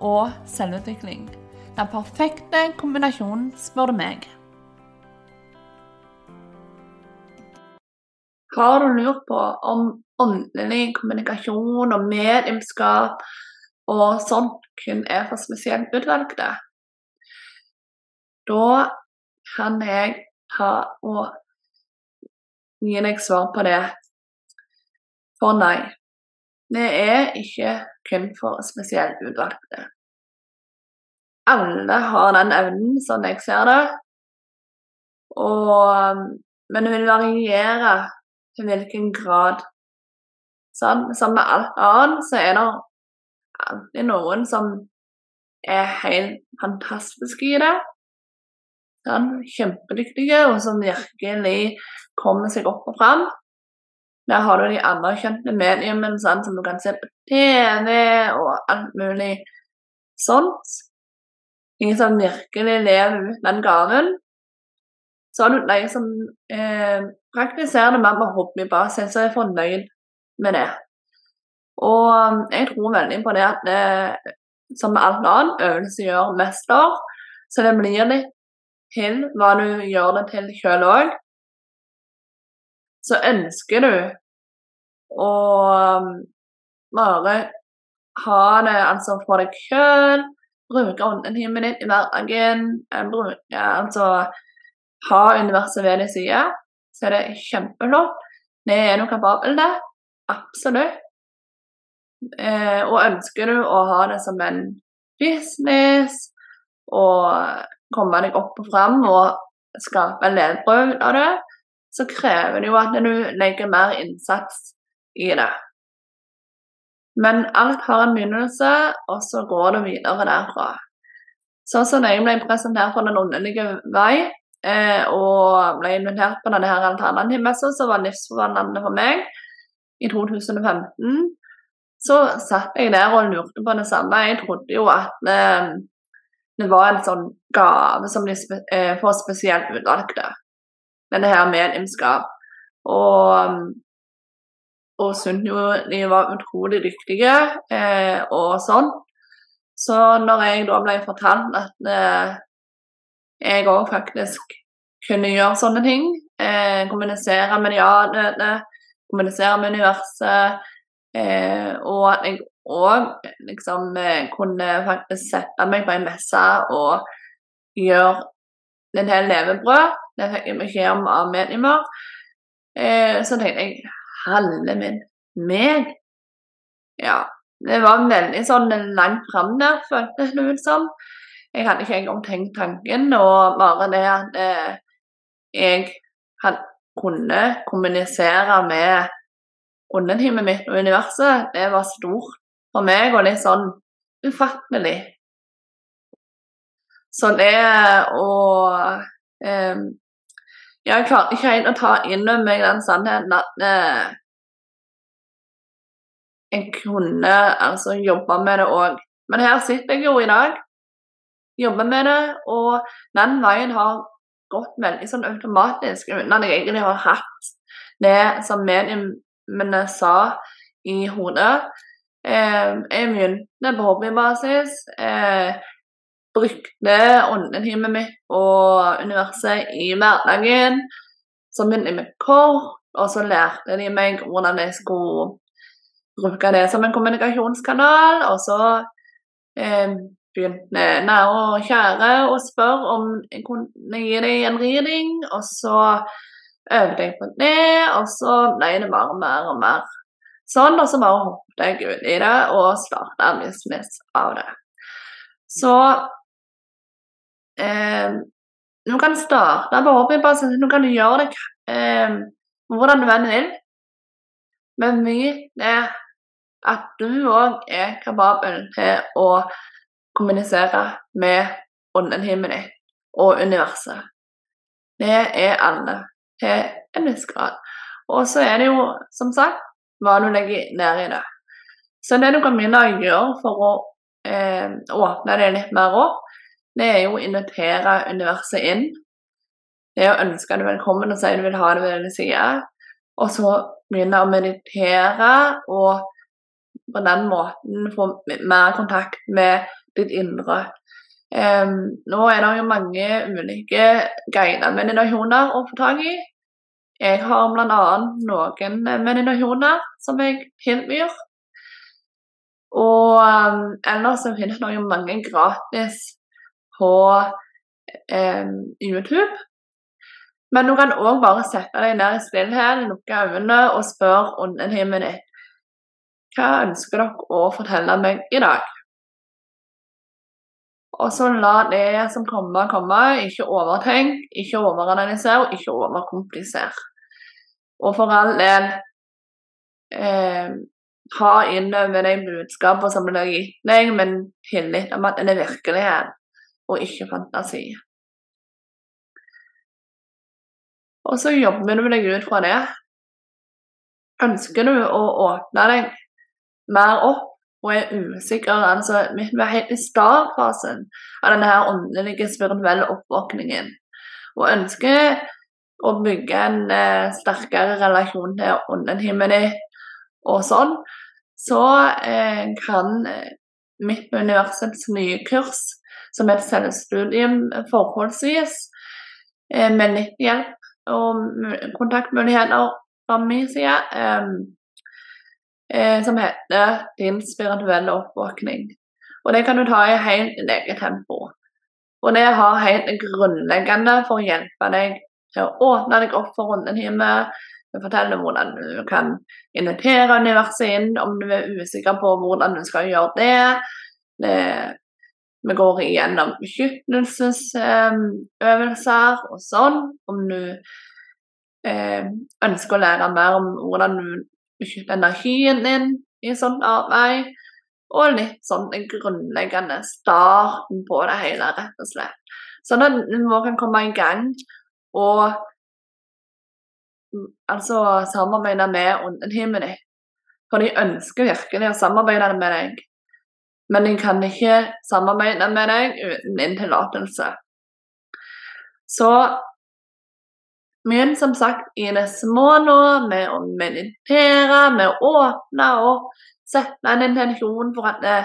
og selvutvikling. Den perfekte kombinasjonen, spør du meg. Har du lurt på om åndelig kommunikasjon og medlemskap og sånt kun er for spesielt utvalgte? Da kan jeg ta og gi deg svar på det. For nei, det er ikke kun for spesielt utvalgte. Alle har den evnen, sånn jeg ser det. Og, men det vil variere til hvilken grad. Sånn, som med alt annet så er det alltid noen som er helt fantastiske i det. Sånn, kjempedyktige, og som virkelig kommer seg opp og fram. Der har du de anerkjente mediene sånn, som du kan se på TV og alt mulig sånt. De som virkelig lever ut den gaven. Så er du de som eh, praktiserer det mer på hobbybasis og er fornøyd med det. Og um, jeg tror veldig på det at det, som med alt annet, øvelse gjør mester. Så det blir litt til hva du gjør det til sjøl òg så ønsker du å um, bare ha det altså for deg sjøl, bruke åndetimen din i hverdagen, bruke altså ha universet ved din side, så er det kjempeflott. Det er noe kapabel det. absolutt. Eh, og ønsker du å ha det som en business og komme deg opp og fram og skape en levebrød av det, så krever det jo at du legger mer innsats i det. Men alt har en begynnelse, og så går det videre derfra. Sånn som jeg ble presentert for Den underlige vei, eh, og ble invitert på denne alternativmessa, som var livsforvandlende for meg, i 2015, så satt jeg der og lurte på det samme. Jeg trodde jo at eh, det var en sånn gave som de spe, eh, får spesielt utvalgte denne her mediumskap. Og, og syntes jo de var utrolig dyktige eh, og sånn. Så når jeg da ble fortalt at eh, jeg òg faktisk kunne gjøre sånne ting, eh, kommunisere med de andre kommunisere med universet, eh, og at jeg òg liksom eh, kunne faktisk sette meg på en messe og gjøre en her levebrød det fikk jeg beskjed om av medlemmer. Eh, så tenkte jeg Halve min meg? Ja. Det var veldig sånn langt fram der, føltes det ut som. Jeg hadde ikke engang tenkt tanken, og bare det at eh, jeg kunne kommunisere med underteamet mitt og universet, det var stort for meg og litt sånn ufattelig. Så det å jeg klarer ikke helt å ta inn over meg den sannheten at eh, jeg kunne altså jobbe med det òg. Men her sitter jeg jo i dag, jobber med det, og den veien har gått veldig sånn automatisk uten at jeg egentlig har hatt det som mediene sa i hodet. Eh, jeg begynte på hobbybasis. Eh, brukte åndetimen mitt og universet i hverdagen. Så begynte meg kort, og så lærte de meg hvordan jeg skulle bruke det som en kommunikasjonskanal. Og så eh, begynte nære og kjære å spørre om jeg kunne gi dem en reading. Og så øvde jeg på det, og så ble det bare mer og mer sånn. Og så bare hoppet jeg ut i det og starta en business av det. Så eh, Du kan starte på hobbybasis, du kan gjøre det eh, hvordan du enn vil. Men vit at du òg er kapabel til å kommunisere med ånden himmelen og universet. Det er alle til en viss grad. Og så er det jo, som sagt, hva du legger ned i det. Så det du kan begynne å gjøre for å eh, åpne det litt mer opp, det er jo å invitere universet inn. Det er å ønske det velkommen og si du vil ha det ved din side. Og så begynne å meditere og på den måten få mer kontakt med ditt indre. Um, nå er det jo mange ulike guidede meditasjoner å få tak i. Jeg har bl.a. noen meditasjoner som jeg tilbyr. Og um, ellers så finnes det mange gratis på um, YouTube. Men du kan òg bare sette deg ned i stillhet, lukke øynene og spørre ånden himmelen ditt hva ønsker dere å fortelle meg i dag? Og så la det som kommer, komme. Ikke overtenk, ikke overanalyser og ikke overkomplisere. Og for all del eh, ha innover de budskapene som blir gitt deg, men tillit om at det er virkelighet og ikke fantasi. Og så jobber du deg ut fra det. Ønsker du å åpne deg mer opp og er usikker. Altså, vi er helt i startfasen av denne her åndelige, spirituelle oppvåkningen. Og ønsker å bygge en eh, sterkere relasjon til ånden himmelen og sånn, så eh, kan mitt med universets nye kurs, som et selvstudium forholdsvis, eh, med litt hjelp og kontaktmuligheter fra min side, eh, eh, som heter 'Din spirituelle oppvåkning'. Og Det kan du ta i helt eget tempo. Og det har helt grunnleggende for å hjelpe deg til å åpne deg opp for rundenhimmel. Fortelle hvordan du kan invitere universet inn om du er usikker på hvordan du skal gjøre det. det vi går igjennom beskyttelsesøvelser og sånn. Om du eh, ønsker å lære mer om hvordan du beskytter energien din i sånt arbeid. Og litt sånn grunnleggende starten på det hele, rett og slett. Sånn at nå kan komme i gang og altså samarbeide med ånden himmelen din. For de ønsker virkelig å samarbeide med deg, men de kan ikke samarbeide med deg uten din tillatelse. Så begynn som sagt, i det små nå, med å meditere, med å åpne og sette en intensjon for at det,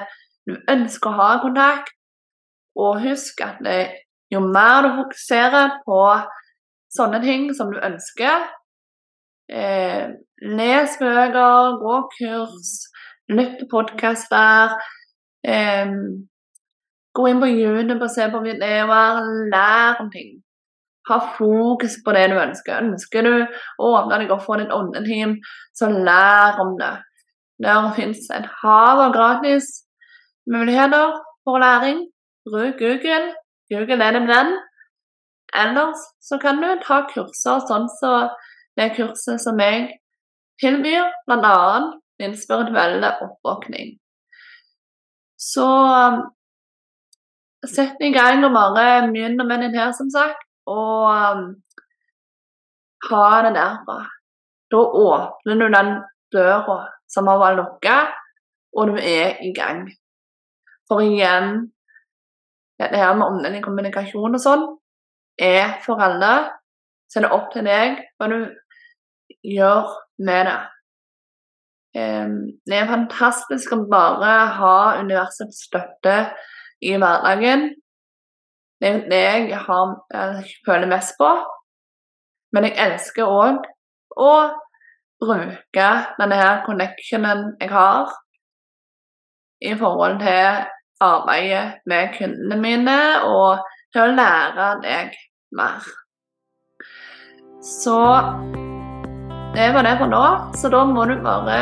du ønsker å ha kontakt. Og husk at det, jo mer du fokuserer på sånne ting som du ønsker eh, Les bøker, gå kurs, lytt til podkaster. Eh, gå inn på YouTube og se på videoer, lær om ting. Ha fokus på det du ønsker. Ønsker du å åpne deg opp for ditt åndeteam, så lær om det. Der fins et hav av gratis muligheter for læring. Bruk Google. Google er din venn. Ellers så kan du ta kurser sånn som så det kurset som jeg tilbyr, bl.a. din spirituelle oppvåkning. Så sett i gang og bare begynn den her, som sagt og um, ha det derfra. Da åpner du den døra som har vært lukka, og du er i gang. For igjen dette her med omvendt kommunikasjon og sånn er for alle. Så er det opp til deg hva du gjør med det. Um, det er fantastisk å bare ha universets støtte i hverdagen. Det er det jeg, har, jeg føler mest på. Men jeg elsker òg å bruke denne her connectionen jeg har i forhold til arbeidet med kundene mine, og til å lære deg mer. Så det var det for nå. Så da må du bare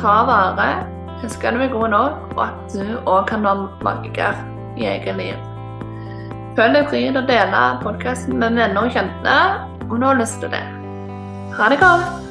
ta vare, huske at du er god nok, og at du òg kan være magiker i eget liv. Føl deg fri til å dele podkasten med venner og kjente om du har lyst til det. Ha det godt!